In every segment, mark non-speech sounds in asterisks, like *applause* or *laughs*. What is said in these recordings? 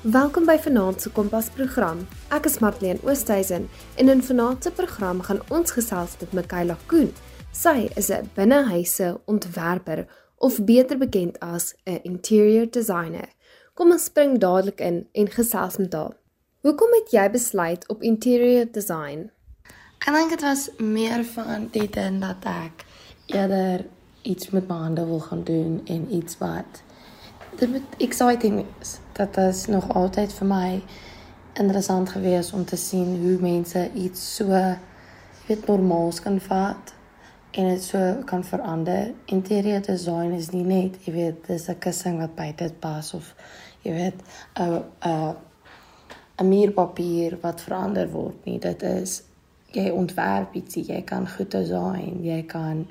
Welkom by Vanaand se Kompas program. Ek is Marlene Oosthuizen en in Vanaand se program gaan ons gesels met Mikaela Koen. Sy is 'n binnehuise ontwerper of beter bekend as 'n interior designer. Kom ons spring dadelik in en gesels met haar. Hoekom het jy besluit op interior design? Ek dink dit was meer van dit en dat ek eerder iets met my hande wil gaan doen en iets wat dit moet exciting is dat is nog altyd vir my interessant gewees om te sien hoe mense iets so weet normaals kan vat en dit so kan verander. Interieur design is nie net, jy weet, dis 'n kussing wat by dit pas of jy weet 'n 'n 'n muurpapier wat verander word nie. Dit is jy ontwerp ietsie, jy kan goed design, jy kan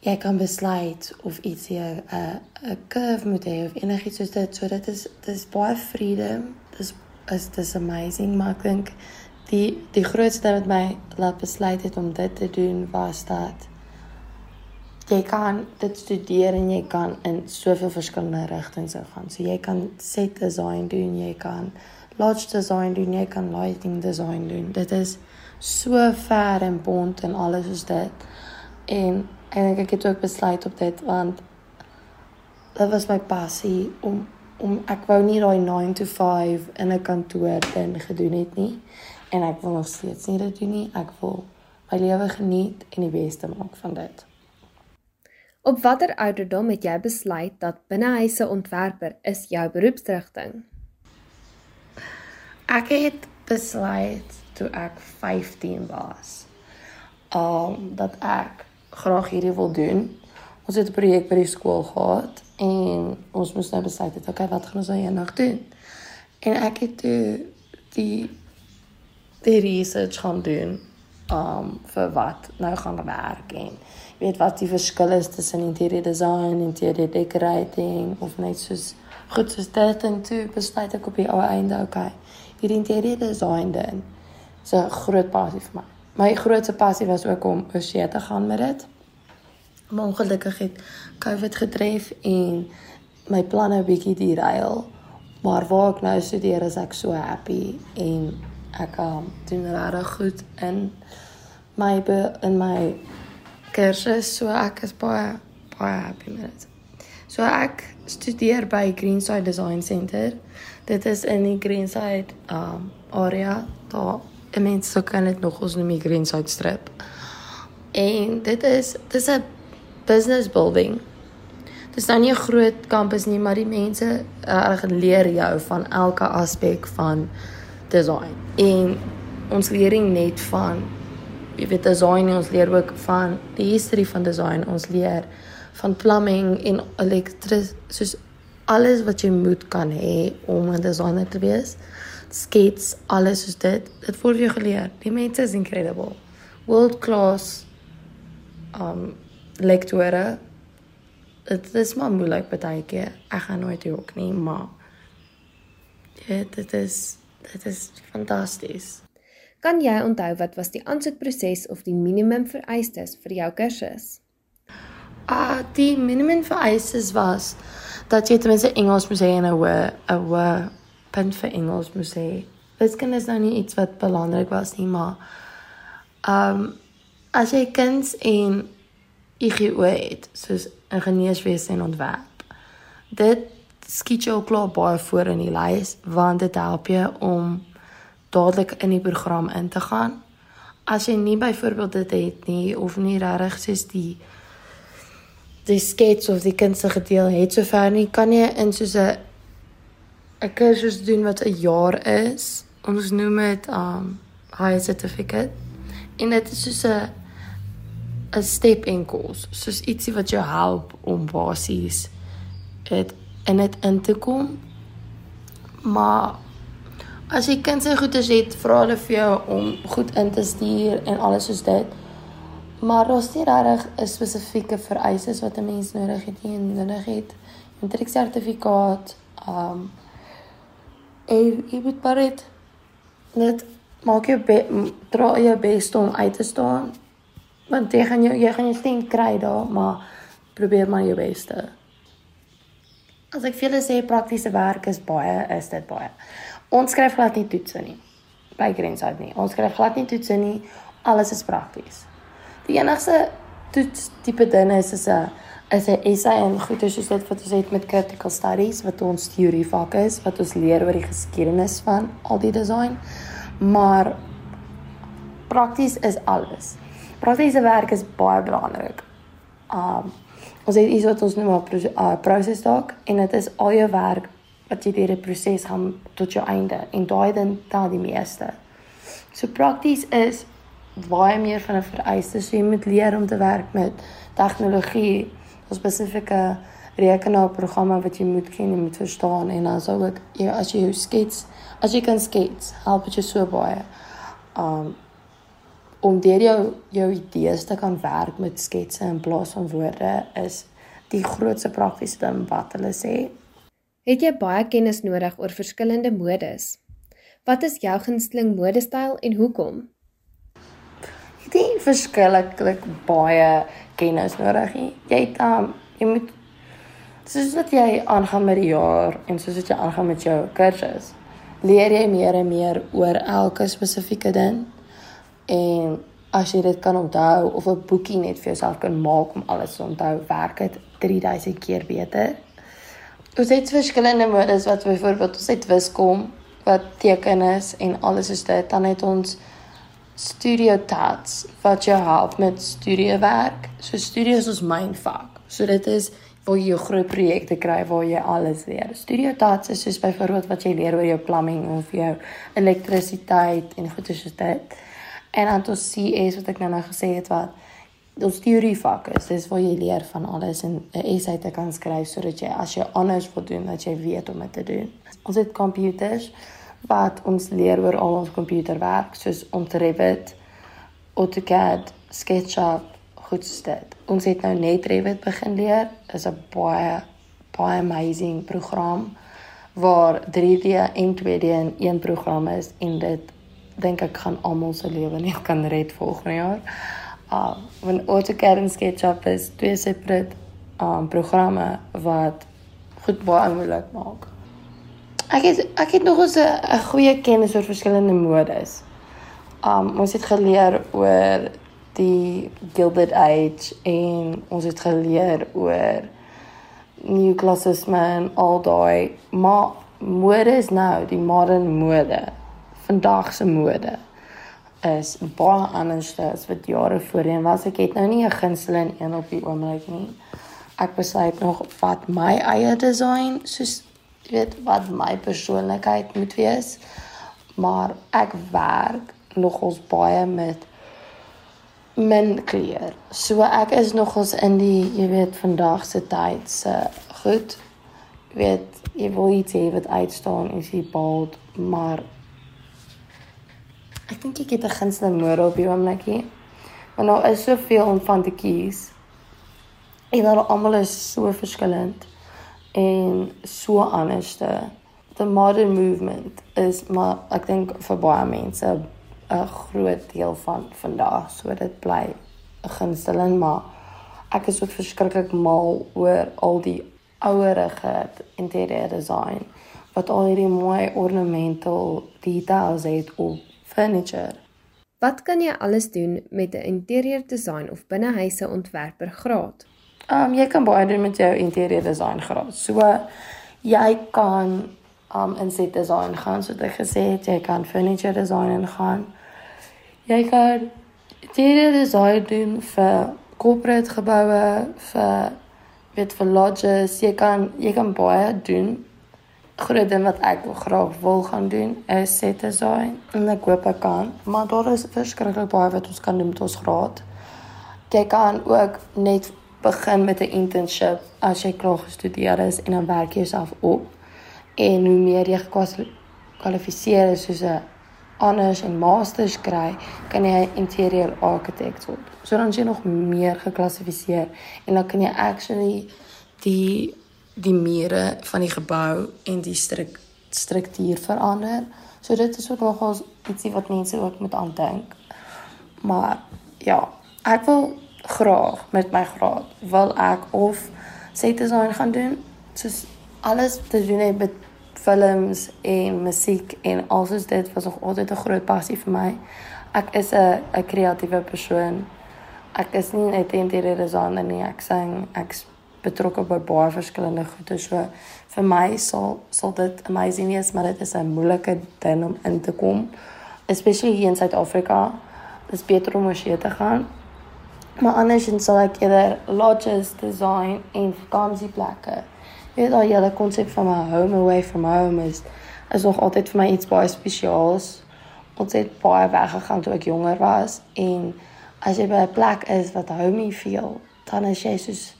jy kan besluit of iets hier 'n 'n curve moet hê of enigiets soos dit. So dit is dis baie freedom. Dis is dis amazing, maar ek dink die die grootste wat my laat besluit het om dit te doen was dat jy kan dit studeer en jy kan in soveel verskillende rigtings gaan. So jy kan set design doen, jy kan lodge design doen, jy kan lighting design doen. Dit is so ver en bont en alles is dit. En En ek het ook besluit op dit want dit was my passie om om ek wou nie daai 9 to 5 in 'n kantoor ding gedoen het nie en ek wil nog steeds nie dit doen nie. Ek wil my lewe geniet en die beste maak van dit. Op watter ouderdom het jy besluit dat binnehuise ontwerper is jou beroepsrigting? Ek het besluit toe ek 15 was. Um dat ek graag hierdie wil doen. Ons het 'n projek by die skool gehad en ons moes nou besluit het okay, wat gaan ons nou eendag doen? En ek het toe die die research gaan doen um vir wat nou gaan werk en jy weet wat die verskil is tussen interior design en interior decorating of net soos goed soos dit en toe besluit ek op die ou einde okay hierdie interior design dan so 'n groot passie vir my my grootste passie was ook om oorsee te gaan met dit. Maar ongelukkig het COVID getref en my planne bietjie derail. Maar waar ek nou studeer is ek so happy en ek um, doen regtig goed in my in my kursus so ek is baie baie happy met dit. So ek studeer by Greenside Design Center. Dit is in die Greenside um area daar 'n mens sou kan dit nog ons noem die Greenside Strip. En dit is dis 'n business building. Dit is nou nie 'n groot kampus nie, maar die mense reg uh, leer jou van elke aspek van design. En ons leering net van jy weet design ons leer ook van die history van design, ons leer van plumbing en elektris soos alles wat jy moet kan hê om 'n designer te wees skets, alles soos dit. Dit word vir jou geleer. Die mense is incredible. World class um lektore. Dit is maar moeilik baie keer. Ek gaan nooit ook nie, maar ja, dit is dit is fantasties. Kan jy onthou wat was die aansoekproses of die minimum vereistes vir jou kursus? Ah, die minimum vereistes was dat jy ten minste Engels moet hê en 'n 'n punt vir Engels moes hê. Wiskunde is nou nie iets wat belangrik was nie, maar ehm um, as jy kuns en IGO het, soos ingenieurswese en ontwerp. Dit skiet jou klaar baie voor in die lys want dit help jou om dadelik in die program in te gaan. As jy nie byvoorbeeld dit het nie of nie regtig soos die die skets of die kunstige deel het sover nie, kan jy in soos 'n 'n kursus doen wat 'n jaar is. Ons noem dit um high certificate. En dit is soos 'n 'n step in course, soos ietsie wat jou help om basies dit in dit in te kom. Maar as jy kind se goeie het, vra hulle vir jou om goed in te stuur en alles soos dit. Maar daar's nie regtig 'n spesifieke vereistes wat 'n mens nodig het nie, nodig het 'n matrieksertifikaat, um en jy moet maar net net maak jou dra jou bes om uit te staan want jy gaan jou jy gaan jou stem kry daar maar probeer maar jou beste As ek julle sê praktiese werk is baie, is dit baie. Ons skryf glad nie toetse nie. By Grenside nie. Ons skryf glad nie toetse nie. Alles is prakties. Die enigste toets tipe ding is is 'n is 'n essay en goeie soos dit wat ons het met critical studies wat ons teorie vak is wat ons leer oor die geskiedenis van al die design. Maar prakties is alles. Praktiese werk is baie belangrik. Um ons het iets wat ons noem 'n uh, proses doc en dit is al jou werk wat jy deur die proses gaan tot jou einde en daai dan daai die meeste. So prakties is baie meer van 'n vereiste. So jy moet leer om te werk met tegnologie, spesifieke rekenaarprogramme wat jy moet ken en moet verstaan en dan sou ook jy as jy jou skets, as jy kan skets, help dit jou so baie. Um om deur jou jou idees te kan werk met sketse in plaas van woorde is die grootste praktiese ding wat hulle sê. Het jy baie kennis nodig oor verskillende modes? Wat is jou gunsteling modestyl en hoekom? Ek het verskriklik baie kennis nodig. Jy het um, jy moet soos wat jy aangaan met die jaar en soos wat jy aangaan met jou kursus, leer jy meer en meer oor elke spesifieke ding. En as jy dit kan onthou of 'n boekie net vir jouself kan maak om alles te onthou, werk dit 3000 keer beter. Ons het verskillende modes wat byvoorbeeld ons het wiskom wat teken is en alles is dit dan het ons studio tats wat jou help met studiowerk. So studio is ons myn vak. So dit is waar jy jou groot projekte kry waar jy alles leer. Studio tats is soos byvoorbeeld wat jy leer oor jou plumbing of jou elektrisiteit en goeie soos dit. En dan tot CS wat ek nou nou gesê het wat ons teorie vak is. Dis waar jy leer van alles en 'n essay te kan skryf sodat jy as jy anders wil doen dat jy weet hoe om dit te doen. Ons het computers wat ons leer oor al ons komputerwerk soos te Revit, AutoCAD, SketchUp, goedste dit. Ons het nou net Revit begin leer. Is 'n baie baie amazing program waar 3D en 2D in een program is en dit dink ek gaan almal se lewe net *laughs* kan red volgende jaar. Uh want AutoCAD en SketchUp is twee separate um programme wat goed baie moeilik maak. Ek het ek het nog 'n goeie kennis oor verskillende modes. Um ons het geleer oor die Gilded Age en ons het geleer oor New Classicism en al daai maar mode is nou die modern mode vandag se mode is baie anders as wat jare voorheen was. Ek het nou nie 'n gunsteling een op die oomblik nie. Ek besluit nog wat my eie design soos weet wat my persoonlikheid moet wees. Maar ek werk nogals baie met min kleur. So ek is nogals in die jy weet vandag se tyd se goed. Jy weet jy wil iets hê wat uitstaan en jy bold, maar Ek dink ek het 'n gunsteling mode op die oomblikie. Want daar is soveel om van te kies. En hulle almal is so verskillend en so anderste. The modern movement is maar ek dink vir baie mense 'n groot deel van vandag, so dit bly 'n gunsteling, maar ek is ook verskriklik mal oor al die ouerige interieur design wat al hierdie mooi ornamental details het op furniture. Wat kan jy alles doen met 'n interieur design of binnehuise ontwerper graad? Um jy kan baie doen met jou interieur design graad. So jy kan um in set design gaan, so dit gesê het jy kan furniture design ingaan. Jy kan interieur design doen vir corporate geboue, vir weet vir lodges, jy kan jy kan baie doen groot ding wat ek graag wil gaan doen is set design en ek hoop ek kan. Maar daar is verskriklik baie wat ons kan doen met ons graad. Jy kan ook net begin met 'n internship as jy klaar gestudeer is en dan werk jy jouself op. En hoe meer jy gekwalifiseer is soos 'n honors en masters kry, kan jy interior architect word. So dan jy nog meer geklassifiseer en dan kan jy actually die die mure van die gebou en die struk, struktuur verander. So dit is ook nogals ietsie wat mense ook moet aandink. Maar ja, ek wil graag met my graad wil ek of set design gaan doen soos alles te doen het met films en musiek en alsoos dit was nog altyd 'n groot passie vir my. Ek is 'n 'n kreatiewe persoon. Ek is nie net 'n interieur designer nie. Ek sing, ek's betrokke by baie verskillende goede. So vir my sal sal dit amazing wees, maar dit is 'n moeilike ding om in te kom, especially hier in Suid-Afrika. Dit is beter om oorsee te gaan. Maar anders sal ek eerder lodges design en vakansieplekke weet al julle konsep van my home away from home is is nog altyd vir my iets baie spesiaals. Ons het baie weggegaan toe ek jonger was en as jy by 'n plek is wat homey feel, dan is jy soos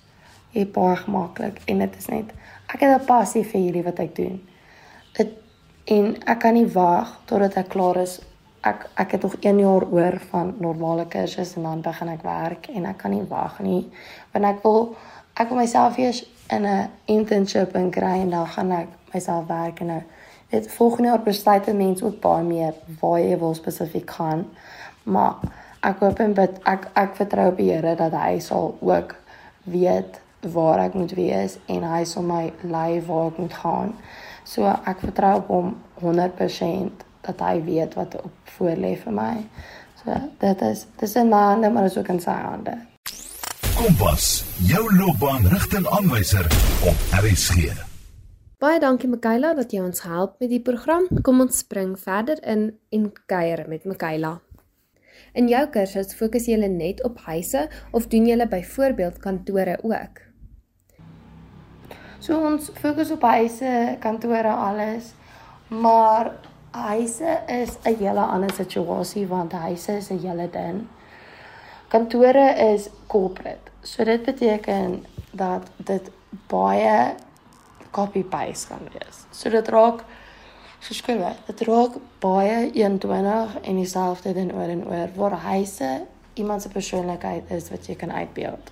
jy baie gemaklik en dit is net ek het 'n passie vir hierdie wat ek doen. Dit en ek kan nie wag totdat ek klaar is. Ek ek het nog 1 jaar oor van normale kursusse en dan begin ek werk en ek kan nie wag nie want ek wil ek wil myself eers in 'n internship in kry en dan gaan ek myself werk en nou dit volgende jaar besluit 'n mens ook baie meer waar jy wil spesifiek gaan. Maar ek hoop en bid ek ek vertrou op die Here dat hy sal ook weet waar ek moet wees en hy sal my lei waar ek moet gaan. So ek vertrou op hom 100% dat hy weet wat op voor lê vir my. So dit is dis 'n man, maar is ook in sy hande. Kompas, jou loopbaanrigtingaanwyser op RSG. Baie dankie Mikaela dat jy ons help met die program. Kom ons spring verder in en kuier met Mikaela. In jou kursus fokus jy net op huise of doen jy byvoorbeeld kantore ook? So ons fokus op huise, kantore, alles. Maar huise is 'n hele ander situasie want huise is 'n hele ding. Kantore is corporate. So dit beteken dat dit baie copy paste kan wees. So dit raak verskille. Dit raak baie 21 en dieselfde ding oor en oor waar huise iemand se persoonlikheid is wat jy kan uitbeeld.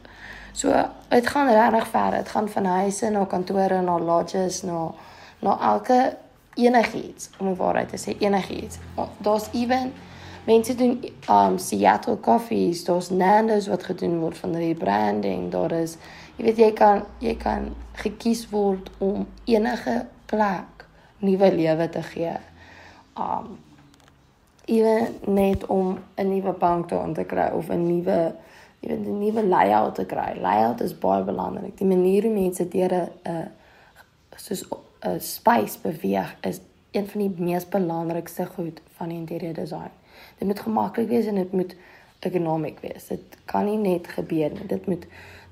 So dit gaan regtig ver. Dit gaan van huise na kantore na lodges na na elke enigiets om waarheid te sê enigiets. Daar's ewen mense doen um Seattle coffees, daar's Nando's wat gedoen word van die branding, daar is jy weet jy kan jy kan gekies word om enige plek nuwe lewe te gee. Um ewen net om 'n nuwe bank te ontdek of 'n nuwe jy weet 'n nuwe layout te kry. Layout is baie belangrik. Die manier hoe mense deur 'n 'n soos 'n space beweeg is een van die mees belangrikste goed van interieur design. Dit moet gemaklik wees en dit moet ergonomiek wees. Dit kan nie net gebeur nie. Dit moet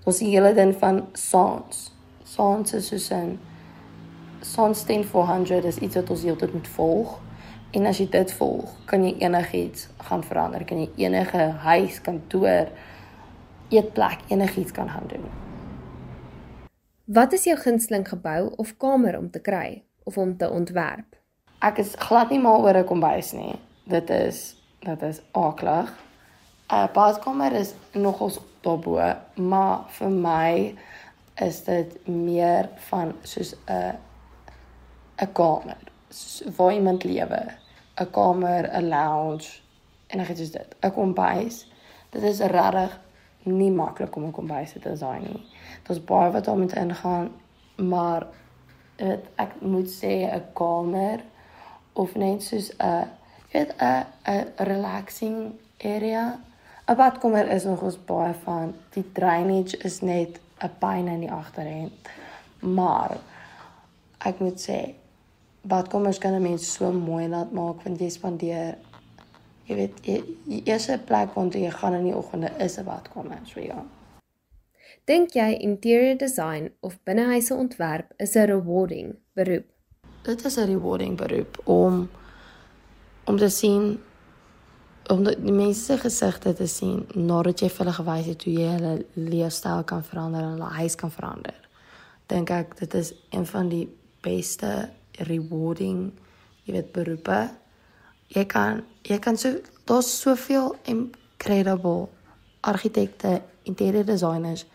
ons die hele ding van sounds. Sounds is soos 'n sound stand 400 is iets wat ons heeltyd moet volg. En as jy dit volg, kan jy enigiets gaan verander. Kan jy enige huis, kantoor, eetplek, enigiets kan gaan doen. Wat is jou gunsteling gebou of kamer om te kry of om te ontwerp? Ek is glad nie mal oor 'n kombuis nie. Dit is dit is aklig. 'n Badkamer is nogals daarbo, maar vir my is dit meer van soos 'n 'n kamer waar iemand lewe. 'n Kamer, 'n lounge en ek het dus dit. 'n Kombuis. Dit is regtig nie maklik om 'n kombuis te design nie. Daar's baie wat daar moet ingaan, maar dit ek moet sê 'n kamer of net soos 'n weet 'n 'n relaxing area. 'n Badkamer is nog ons baie van. Die drainage is net 'n pyn in die agterend. Maar ek moet sê badkamers kan 'n mens so mooi laat maak want jy spandeer jy weet die eerste plek waar jy gaan in die oggende is 'n badkamer, so ja. Dink jy interior design of binnehuise ontwerp is 'n rewarding beroep? Dit is 'n rewarding beroep om om te sien om die mense se gesigte te sien nadat jy vir hulle gewys het hoe jy hulle leefstyl kan verander en hulle huis kan verander. Dink ek dit is een van die beste rewarding jy weet beroepe. Jy kan jy kan so daar's soveel incredible argitekte, interior designers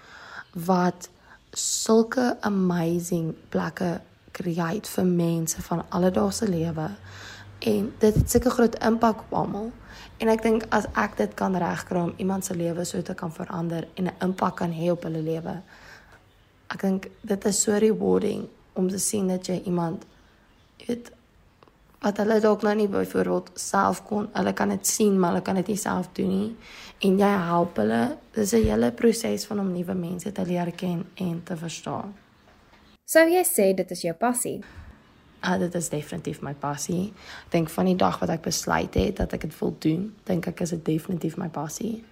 wat sulke amazing plekke create vir mense van alledaagse lewe en dit het sulke groot impak op almal. En ek dink as ek dit kan regkry om iemand se lewe so te kan verander en 'n impak kan hê op hulle lewe. Ek dink dit is so rewarding om te sien dat jy iemand weet wat hulle dalk nou nie byvoorbeeld self kon, hulle kan dit sien, maar hulle kan dit nie self doen nie en jy help hulle. Dis 'n hele proses van om nuwe mense te leer ken en te verstaan. Sou jy sê dit is jou passie? Ah, dit is definitief my passie. Ek dink van die dag wat ek besluit het dat ek dit wil doen, dink ek is dit definitief my passie.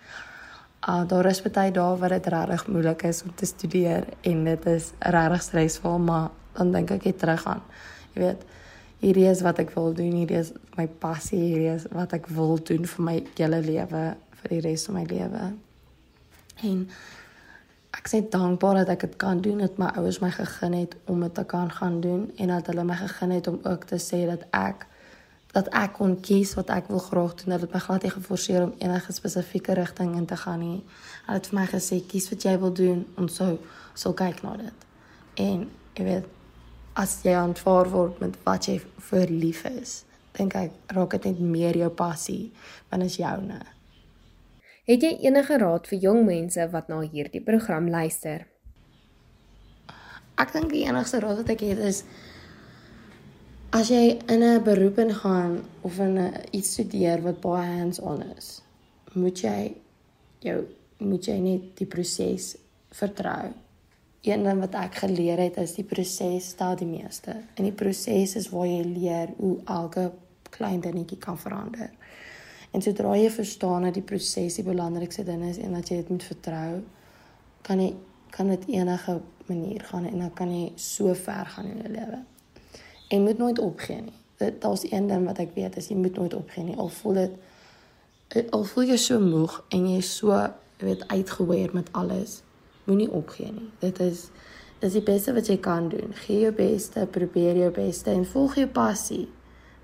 Ah, uh, daar is baie dae wat dit regtig moeilik is om te studeer en dit is regtig stresvol, maar dan dink ek net terug aan. Jy weet, hierdie is wat ek wil doen, hierdie is my passie, hierdie is wat ek wil doen vir my hele lewe, vir die res van my lewe. En ek sê dankbaar dat ek dit kan doen, dat my ouers my gegee het om dit te kan gaan doen en dat hulle my gegee het om ook te sê dat ek dat ek kon kies wat ek wil graag doen. Hulle het my glad nie geforseer om enige spesifieke rigting in te gaan nie. Hulle het vir my gesê kies wat jy wil doen en so sal kyk na dit. En jy weet as jy aanvaar word met wat jy vir lief is, dink ek raak dit net meer jou passie wanneer is joune. Het jy enige raad vir jong mense wat na hierdie program luister? Ek dink die enigste raad wat ek het is as jy in 'n beroep ingaan of in 'n iets studeer wat baie hands-on is, moet jy jou moet jy net die proses vertrou. Een ding wat ek geleer het is die proses stel die meeste. En die proses is waar jy leer hoe elke klein dingetjie kan verander. En sodra jy verstaan dat die proses die belangrikste ding is en dat jy dit moet vertrou, kan jy kan dit enige manier gaan en dan kan jy so ver gaan in jou lewe. En moet nooit opgee nie. Dit daar's een ding wat ek weet, is jy moet nooit opgee nie. Al voel dit al voel jy so moeg en jy is so weet uitgeweer met alles, moenie opgee nie. Dit is dis die beste wat jy kan doen. Gee jou beste, probeer jou beste en volg jou passie.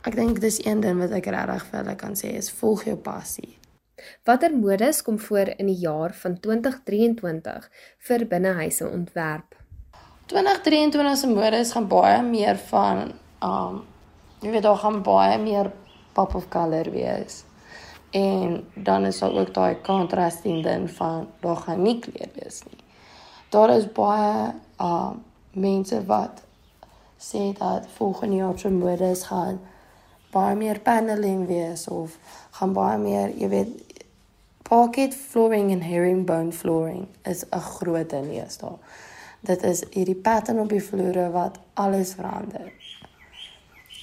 Ek dink dis een ding wat ek regtig vir hulle kan sê is volg jou passie. Watter modes kom voor in die jaar van 2023 vir binnehuise ontwerp? 2023 se modes gaan baie meer van um jy weet daar gaan baie meer pop of color wees. En dan is daar ook daai contrasting ding van daar gaan nie kleur wees nie. Daar is baie um mense wat sê dat volgende jaar se modes gaan baie meer paneling wees of gaan baie meer, jy weet, pocket flooring en herringbone flooring is 'n groot ding hier daar. Dit is hierdie pattern op die vloere wat alles verander.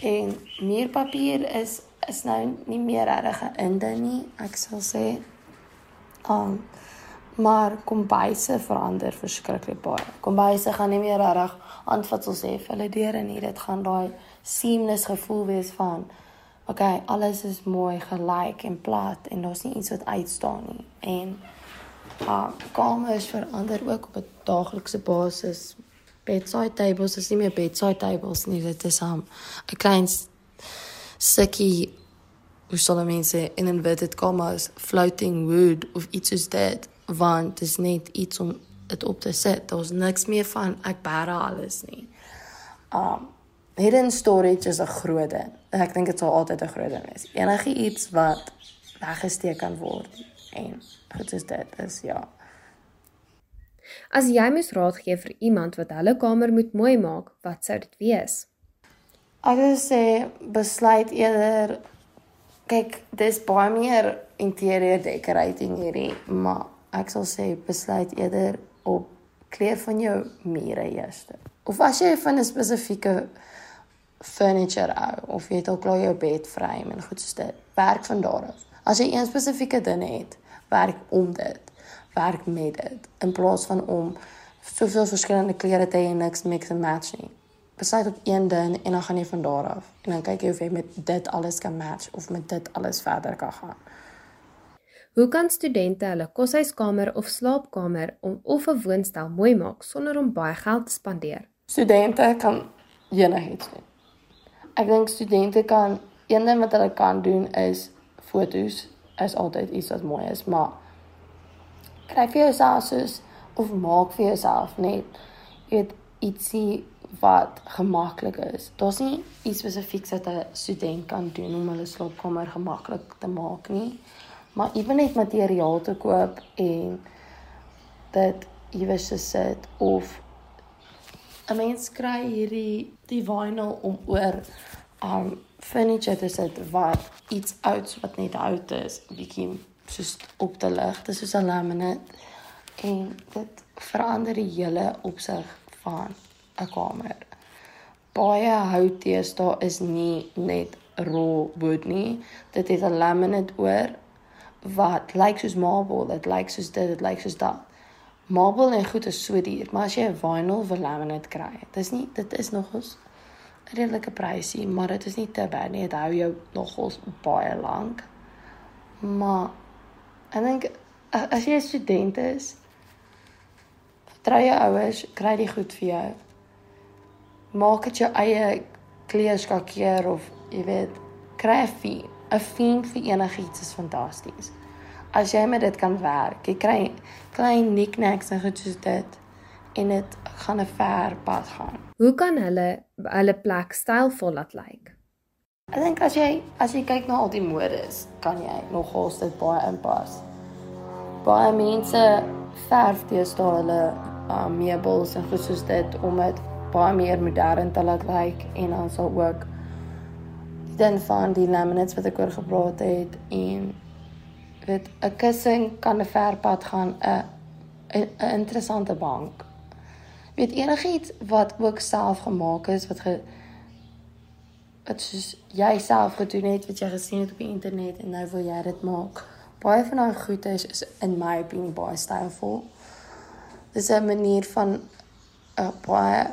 En muurpapier is is nou nie meer regtig 'n ding nie, ek sal sê. Um maar kombuise verander verskriklik baie. Kombuise gaan nie meer regtig aanvatsels hê vir hulle deure nie. Dit gaan daai seamless gevoel wees van okay, alles is mooi gelyk en plat en daar's nie iets wat uitstaan nie. En uh kamers verander ook op 'n daaglikse basis. Bedside tables is nie meer bedside tables nie, dit is um, 'n klein sukkie hoe sal mense in 'n inverted commas floating wood of iets soos dit want dit is net iets om dit op te sit. Daar's niks meer van ek bære alles nie. Um hidden storage is 'n groot ding. Ek dink dit sal altyd 'n groot ding wees. Enige iets wat weggesteek kan word en goed is dit is ja. As jy moes raad gee vir iemand wat hulle kamer moet mooi maak, wat sou dit wees? Ek sou sê besluit eerder kyk, dis baie meer interieur decorating hierdie, maar ek sal sê besluit eerder op kleur van jou mure eers. Of as jy van 'n spesifieke furniture hou of jy het al klaar jou bed frame en goed soos dit. Werk van daar af. As jy een spesifieke ding het, werk om dit. Werk met dit in plaas van om soveel verskillende klere te hê en niks mix and match nie. Besluit op een ding en dan gaan jy van daar af en dan kyk jy of jy met dit alles kan match of met dit alles verder kan gaan. Hoe kan studente hulle koshuiskamer of slaapkamer of 'n woonstel mooi maak sonder om baie geld te spandeer? Studente kan enigiets doen ek dink studente kan een ding wat hulle kan doen is fotos is altyd iets wat mooi is, maar kry vir jouself soos of maak vir jouself net weet ietsie wat gemaklik is. Daar's nie iets spesifieks wat 'n student kan doen om hulle slaapkamer gemaklik te maak nie. Maar ewen net materiaal te koop en dit iewers te sit of 'n mens kry hierdie die vinyl om oor um furniture te sit wat iets ouds wat net oud is, bietjie soos op te lig. Dit is soos 'n laminate en dit verander die hele opsig van 'n kamer. Baie hout teëstaan is nie net raw wood nie. Dit het 'n laminate oor wat lyk soos marble, dit lyk soos dit, dit lyk soos dat. Marble en goed is so duur, maar as jy 'n vinyl vir laminate kry, dis nie dit is nogals redelike prysie, maar dit is nie te baie nie. Dit hou jou nogals baie lank. Maar ek dink as jy 'n student is, vertrou jou ouers, kry die goed vir jou. Maak dit jou eie kleurskakeer of jy weet, kry 'n fee. 'n Fee vir enigiets is fantasties. As jy met dit kan werk, jy kry klein knickknacks en goed soos dit en dit gaan 'n ver pad gaan. Hoe kan hulle hulle plek stylvol laat lyk? Ek dink as jy as jy kyk na al die modes, kan jy nogal dit baie inpas. Baie mense verf teenoor hulle uh, meubels en goed soos dit om dit baie meer modern te laat lyk en dan sal ook ding van die laminates wat ek oor gepraat het en weet 'n kussing kan 'n verpad gaan 'n 'n interessante bank. Weet enigiets wat ook self gemaak is wat ge wat soos jy self gedoen het wat jy gesien het op die internet en nou wil jy dit maak. Baie van daai goede is, is in my opinie baie stylvol. Dis 'n manier van 'n baie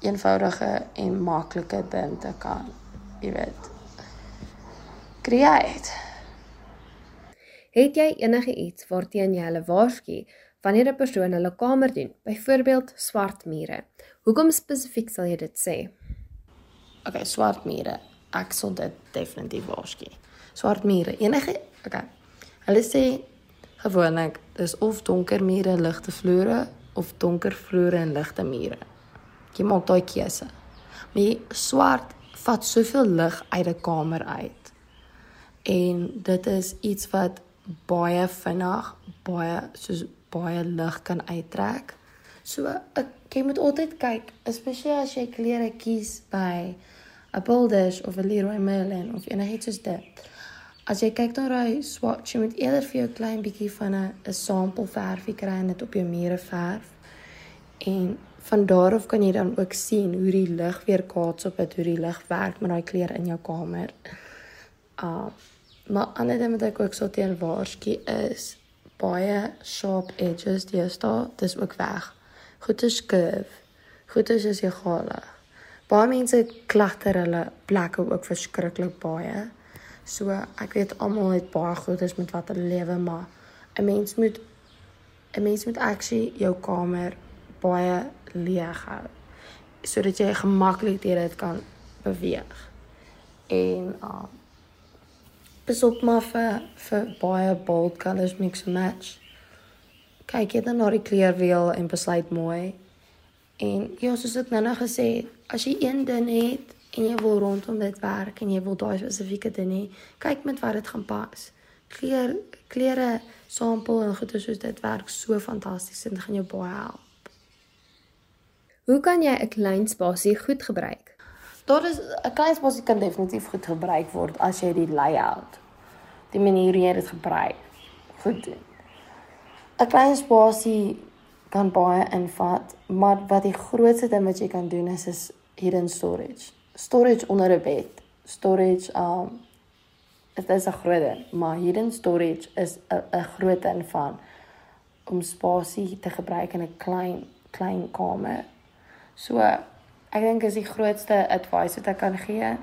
eenvoudige en maklike ding te kan, jy weet. Create. Het jy enige iets waarteen jy hulle waarsku wanneer 'n persoon hulle kamer doen, byvoorbeeld swart mure? Hoekom spesifiek sal jy dit sê? Okay, swart mure. Ek sal dit definitief waarsku. Swart mure. Enige okay. Hulle sê gewoonlik dis of donker mure, ligte vloere of donker vloere en ligte mure jy maak daai keuse. Maar swart vat soveel lig uit 'n kamer uit. En dit is iets wat baie vinnig baie soos baie lig kan uittrek. So ek jy moet altyd kyk, especially as jy klere kies by 'n Bolders of 'n Leroy Merlin of enigiets soos dit. As jy kyk na daai swatch, jy moet eerder vir jou klein bietjie van 'n 'n sampel verfie kry en dit op jou mure verf. En van daar af kan jy dan ook sien hoe die lig weer kaats op dit, hoe die lig werk met daai kleur in jou kamer. Uh maar ander ding wat ek ook sou teen waarsku is baie sharp edges daar, dis ook weg. Goed is curve. Goed is as jy gale. Baie mense klagter hulle plekke ook verskriklik baie. So ek weet almal het baie goed is met wat hulle lewe, maar 'n mens moet 'n mens moet actually jou kamer baie leeg hou sodat jy gemaklik deur dit kan beweeg. En uh besop maar vir vir baie bold colors mix and match. Kyk jy dan na die kleurwiel en besluit mooi. En ja, soos ek nou nou gesê het, as jy een ding het en jy wil rondom dit werk en jy wil daai spesifieke ding hê, kyk met wat dit gaan pas. Kleur kleure sample en goeie soos dit werk so fantasties en dit gaan jou baie help. Hoe kan jy 'n klein spasie goed gebruik? Daar is 'n klein spasie kan definitief goed gebruik word as jy die layout, die manier hoe jy dit gebruik, goed doen. 'n Klein spasie kan baie invat, maar wat die grootste ding wat jy kan doen is is hidden storage. Storage onder 'n bed. Storage um dit is 'n groot ding, maar hidden storage is 'n 'n groot ding van om spasie te gebruik in 'n klein klein kamer So ek dink is die grootste advice wat ek kan gee.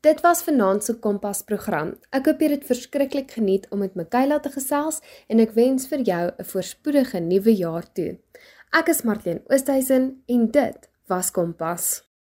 Dit was vanaand se Kompas program. Ek hoop jy het verskriklik geniet om met Mikaela te gesels en ek wens vir jou 'n voorspoedige nuwe jaar toe. Ek is Marlene Oosthuizen en dit was Kompas.